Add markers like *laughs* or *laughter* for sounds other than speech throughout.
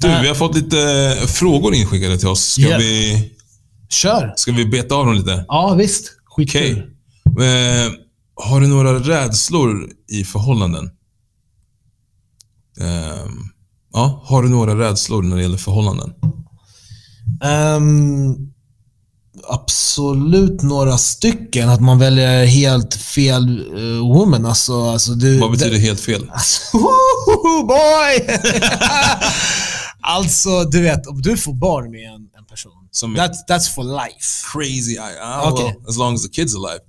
Du, vi har fått lite eh, frågor inskickade till oss. Ska, Yeah. vi, Kör! ska vi beta av dem lite? Ja, visst. Skitkul. Okej. Eh, har du några rädslor i förhållanden? Ehm, ja, har du några rädslor när det gäller förhållanden? Ehm, absolut några stycken. Att man väljer helt fel uh, woman. Alltså, alltså du, Vad betyder helt fel? Alltså, *laughs* woho, boy! *laughs* alltså, du vet, om du får barn med en, en person. Som That's, that's for life. Crazy. I, ah, Okej. well, as long as the kid's alive.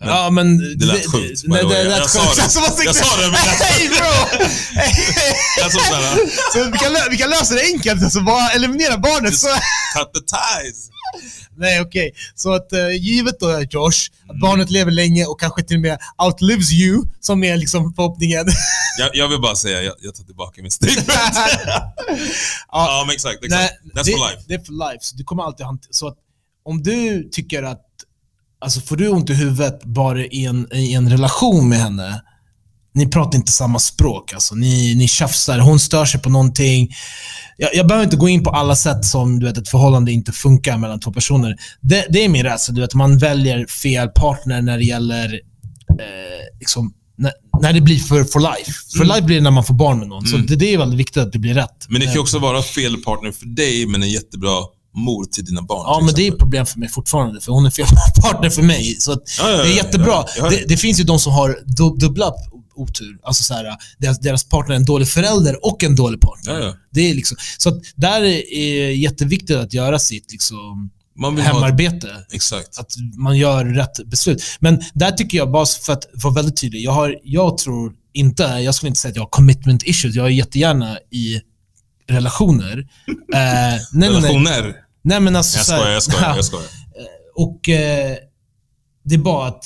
Ja, men... det lät sjukt, Nej, det lät Jag sa det. *laughs* Alltså, Jag sa det, men *laughs* Hej bro! *laughs* Jag såg såhär, Så vi, kan, vi kan lösa det enkelt, alltså bara eliminera barnet. Så, cut the ties. nej, okej. Så att uh, givet då, Josh, att Mm. barnet lever länge och kanske till och med outlives you, som är liksom förhoppningen. Jag, jag vill bara säga, jag, jag tar tillbaka min statement. ja, men exakt. exakt. Nej, That's det, for life. Det är for life. Så du kommer alltid hant- Så att om du tycker att... Alltså får du ont i huvudet bara i en, i en relation med henne, ni pratar inte samma språk. Alltså. Ni, ni tjafsar, hon stör sig på någonting. Jag, jag behöver inte gå in på alla sätt som du vet, ett förhållande inte funkar mellan två personer. Det, det är min rädsla. Du vet, man väljer fel partner när det gäller eh, liksom, när, när det blir för, for life. For life blir det när man får barn med någon. Så det, det är väldigt viktigt att det blir rätt. Men det kan Eh, också vara fel partner för dig, men en jättebra mor till dina barn. Ja, men det är exempel. problem för mig fortfarande, för hon är fel *laughs* partner för mig. Så att Ja, ja, det är ja, jättebra. ja, ja. Det, det finns ju de som har du, dubbla otur. Alltså så här, deras, deras partner är en dålig förälder och en dålig partner. Ja, ja. Det är liksom, så att där är jätteviktigt att göra sitt liksom, vill ha... hemarbete. Exakt. Att man gör rätt beslut. Men där tycker jag, bara för att vara väldigt tydlig, jag, har, jag tror inte, jag skulle inte säga att jag har commitment issues. Jag är jättegärna i relationer. Eh, nej, nej, nej. Nej men alltså Jag här- skojar, jag skojar, jag skojar. *laughs* Och eh, det är bara att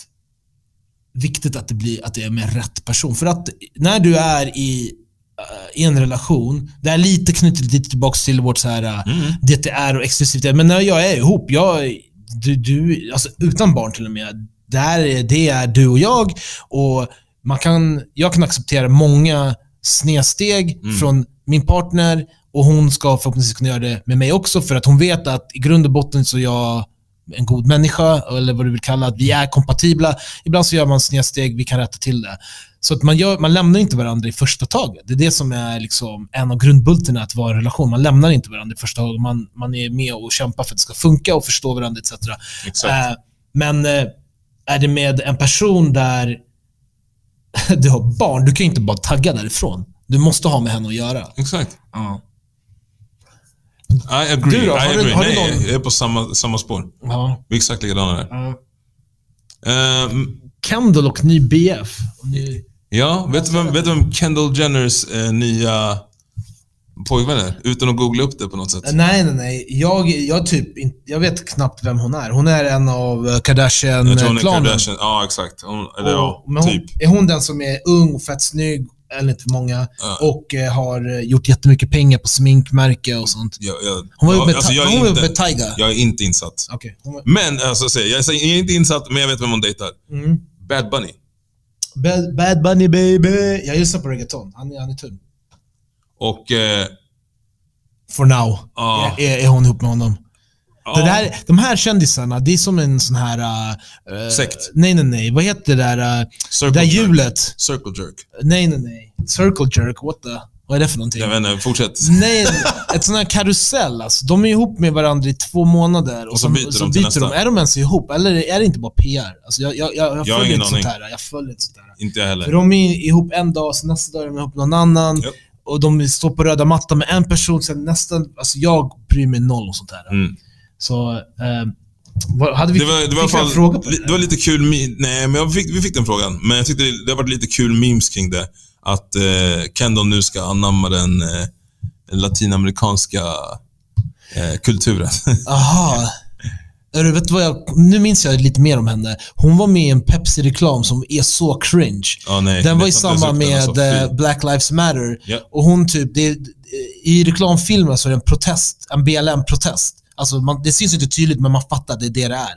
viktigt att det, blir, att det är med rätt person. För att när du är i, eh, i en relation, det är lite knutet lite tillbaka till vårt så här, eh, Mm. DTR och exklusivitet. Men när jag är ihop, jag, du, du, alltså utan barn till och med, det är, det är du och jag. Och man kan, jag kan acceptera många snedsteg Mm. från min partner och hon ska förhoppningsvis kunna göra det med mig också för att hon vet att i grund och botten så är jag en god människa, eller vad du vill kalla att vi är kompatibla. Ibland så gör man snedsteg, vi kan rätta till det. Så att man, gör, man lämnar inte varandra i första taget. Det är det som är liksom en av grundbultarna att vara i en relation. Man lämnar inte varandra i första taget. Man, man är med och kämpar för att det ska funka och förstå varandra etc. Exakt. Eh, men eh, är det med en person där *laughs* du har barn, du kan ju inte bara tagga därifrån. Du måste ha med henne att göra. Exakt. Ja. I agree. Du då? I Har du- agree. har du Nej, någon- jag är på samma, samma spår. ja. Vi är exakt likadana där. Ehm, Kendall och ny BF. Och ny... ja, vet du vem, vet du vem Kendall Jenners eh, nya pojkvän är? Utan att googla upp det på något sätt. Nej, nej, nej. Jag, jag, typ, in, jag vet knappt vem hon är. Hon är en av eh, Jag tror hon är Kardashian-klanen. Kardashian. Ja, exakt. Hon, eller ja, men hon, typ. Är hon den som är ung och fett snygg, enligt många, Ja. och eh, har gjort jättemycket pengar på sminkmärke och sånt? Jag, jag, Hon var ju med, alltså, jag, hon är var inte, med Tyga. jag är inte insatt. Hon var- Men, alltså, säger, jag är jag är inte insatt, men jag vet vem hon dejtar. Mm. Bad Bunny. Bad, bad Bunny baby. Jag lyssnar på reggaeton. Han, är- han är tunn. Och... Eh, For now. Ja. Är, är hon ihop med honom. Ja, Det där, de här kändisarna, det är som en sån här... Uh, Sekt. Nej, nej, nej. Vad heter det där, uh, circle det där hjulet? Circle jerk. Nej, nej, nej. Circle jerk, what the? Vad är det för någonting? Jag vet inte, fortsätt. Nej, ett sån här karusell alltså. De är ihop med varandra i två månader och, så sen- byter de till nästa. Är de ens ihop? Eller är det inte bara PR? Alltså jag, jag, jag, jag följer inte sånt här. Jag följer inte sånt här. Inte jag heller. För de är ihop en dag, så nästa dag är de ihop med någon annan. Japp. Och de står på röda mattan med en person, sen nästa... Alltså jag bryr mig noll och sånt här. Mm. Så... Eh, hade vi, Det var, det var fick vi en fall, fråga på det? det var lite kul, nej men fick, vi fick den frågan. Men jag tyckte det, det har varit lite kul memes kring det. Att eh, Kendall nu ska anamma den eh, latinamerikanska eh, kulturen. *laughs* Aha. Hörru, vet du vad jag, nu minns jag lite mer om henne. Hon var med i en Pepsi-reklam som är så cringe. ja, nej, Den var i samband med eh. Black Lives Matter. Ja. Och hon typ, det, i reklamfilmen så är det en protest, en BLM-protest. Alltså man, det syns inte tydligt, men man fattar det är det det är.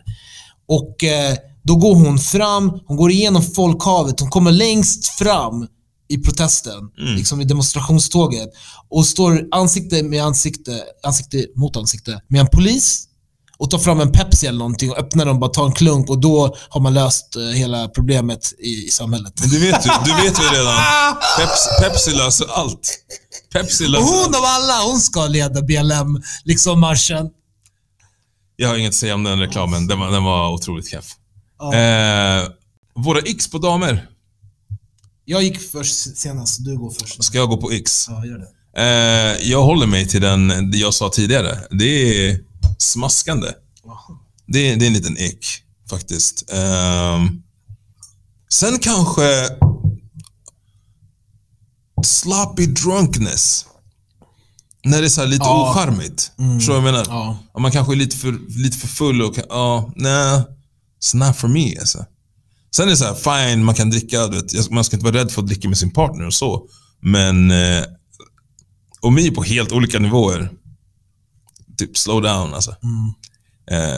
Och eh, Då går hon fram, hon går igenom folkhavet, hon kommer längst fram i protesten, Mm. liksom i demonstrationståget och står ansikte med ansikte, ansikte mot ansikte med en polis och tar fram en Pepsi eller någonting och öppnar den och bara tar en klunk och då har man löst eh, hela problemet i, i samhället. Men du vet ju, du vet ju redan. Pepsi, Pepsi löser allt. Pepsi Och löser hon allt. av alla, hon ska leda BLM, liksom marschen. Jag har inget att säga om den reklamen. Den var, den var otroligt keff. Ja. Eh, våra X på damer. Jag gick först senast, du går först. Ska jag gå på X? Ja, gör det. Eh, jag håller mig till den jag sa tidigare. Det är smaskande. Det, är- det är en liten ick, faktiskt. Ehm, sen kanske... Sloppy drunkness. När det är så lite Ja. ocharmigt. Förstår du vad jag menar? Ja. Om man kanske är lite för, lite för full och... Ja, nej. It's not for me alltså. Sen är det så här, fine, man kan dricka. Du vet, man ska inte vara rädd för att dricka med sin partner och så. Men... Eh, om vi är på helt olika nivåer. Typ slow down alltså. Eh,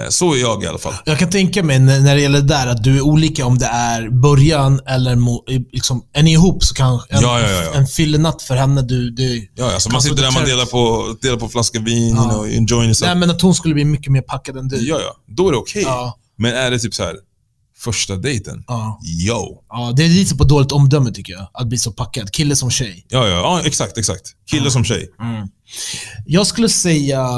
så är jag i alla fall. Jag kan tänka mig när, det gäller det där att du är olika om det är början eller liksom, är ni ihop så kanske en, Ja, ja, ja, ja. en fyllenatt för henne, du, du Ja, alltså man sitter där, man delar på, delar på flaska vin, Ja. know, enjoying. Nej men att hon skulle bli mycket mer packad än du. Ja, ja. Då är det okej. Ja. Men är det typ så här första dejten? Ja. Yo. Ja, det är lite på dåligt omdöme tycker jag, att bli så packad. Kille som tjej. Ja, ja, ja, exakt, exakt. Kille som tjej. Jag skulle säga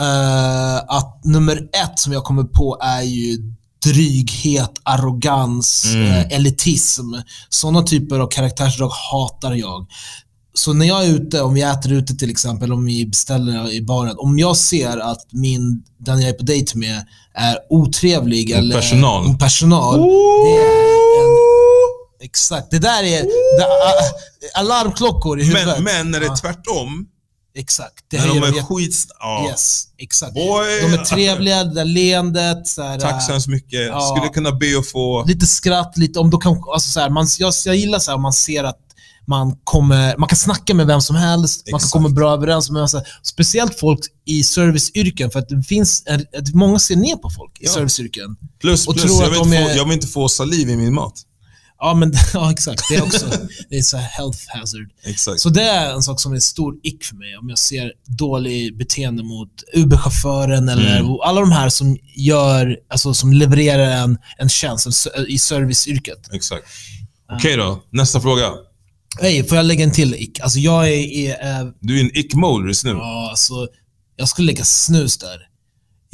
eh, att nummer ett som jag kommer på är ju dryghet, arrogans, eh, elitism. Sådana typer av karaktärsdrag hatar jag. Så när jag är ute, om vi äter ute till exempel, om vi beställer i baren. Om jag ser att min, den jag är på dejt med är otrevlig eller personal. personal exakt. Det där är det, alarmklockor i huvudet. Men, men när det är tvärtom, Exakt. Det höjer de är skit... Ja. Yes, exakt. Boy. De är trevliga, det där leendet, så här, Tack så hemskt mycket. Ja. Skulle kunna be att få... lite skratt, lite om de kan, alltså så här, man, jag, jag gillar så här, om man ser att man, kommer, man kan snacka med vem som helst, man kan Exakt. komma bra överens med vem som helst. Speciellt folk i serviceyrken, för att det finns en, att många ser ner på folk i Ja. serviceyrken. Plus, och plus tror jag, att vill de är- få, jag vill inte få saliv i min mat. Ja, men, *laughs* ja exakt. Det är också *laughs* det är så health hazard. Exakt. Så det är en sak som är stor ick för mig. Om jag ser dålig beteende mot Uber-chauffören eller Mm. alla de här som gör, alltså som levererar en, en tjänst en i serviceyrket. Exakt. Okej då, nästa fråga. Hej, får jag lägga en till ick? Alltså jag är, är, är Du är en ick-mode just nu. ja, alltså, jag skulle lägga snus där.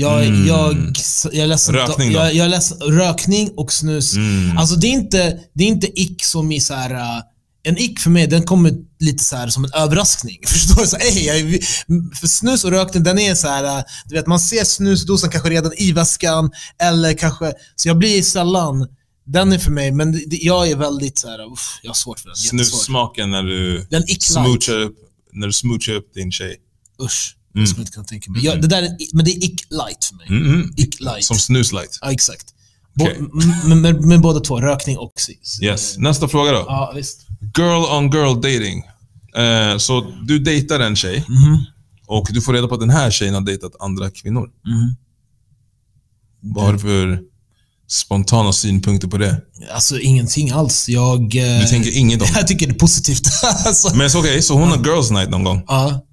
Jag, Mm. jag, jag är ledsen. Rökning då? jag, jag är ledsen. Rökning och snus. Mm. Alltså det är inte, det är inte ick som i så här. äh, en ick för mig, den kommer lite så här som en överraskning. *laughs* Förstår du? Så, är- för snus och rökning, den är så här, äh, du vet, man ser snusdosan kanske redan i väskan, eller kanske, så jag blir sällan, den är för mig, men det, jag är väldigt så här, uff, jag har svårt för den. Snussmaken när du smoochar upp, när du smoochar upp din tjej. Usch, Mm. jag skulle inte kunna tänka mig. Jag, det där är, men det är ick light för mig. Mm, mm. Ick light. Som snuslight. Ja, exakt. Bo, Okej. m- m- med, med båda två, rökning och sex. Yes. Nästa fråga då. Ja, visst. Girl on girl dating. Eh, så du dejtar en tjej Mhm. och du får reda på att den här tjejen har dejtat andra kvinnor. Mhm. Vad har du för spontana synpunkter på det? Alltså ingenting alls. Jag, eh, Du tänker inget om det? *laughs* jag tycker det är positivt. alltså, Men så okej, så hon har girls night någon gång? ja.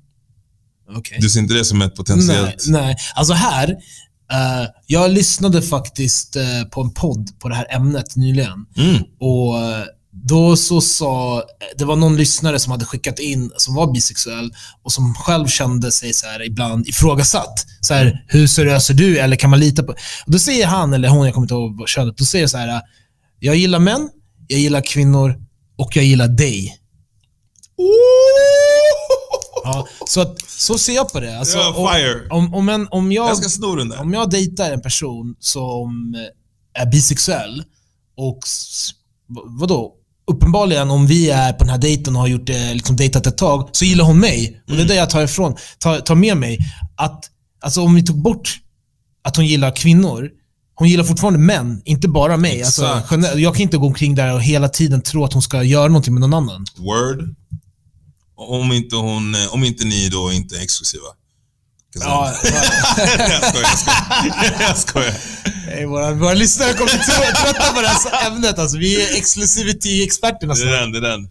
Okej. Du ser inte det som ett Nej, potentiellt... nej. Alltså här, eh, jag lyssnade faktiskt eh, på en podd på det här ämnet nyligen. Mm. Och eh, då så sa, det var någon lyssnare som hade skickat in, som var bisexuell och som själv kände sig så här ibland ifrågasatt. Så här, hur seriös är du? Eller kan man lita på... Och då säger han, eller hon, jag kommer inte ihåg könet, då säger så här, jag gillar män, jag gillar kvinnor och jag gillar dig. Ja, så, att, så ser jag på det. Alltså, Ja, fire. Om, om, en, om, jag, Jag ska sno den där. om jag dejtar en person som eh, är bisexuell och vadå? Uppenbarligen om vi är på den här dejten och har gjort liksom dejtat ett tag, så gillar hon mig. Och det är det jag tar ifrån, tar, tar med mig. Att, alltså om vi tog bort att hon gillar kvinnor, hon gillar fortfarande män, inte bara mig. Alltså, Exakt. jag kan inte gå omkring där och hela tiden tro att hon ska göra någonting med någon annan. Word. Om inte, hon, eh, om inte ni då inte är exklusiva. Ja, *laughs* jag skojar, jag skojar. Jag skojar. nej, våra, våra lyssnare kommer bli trö- trötta på det här ämnet. Alltså, vi är exklusivity-experterna. Det är den, det är den.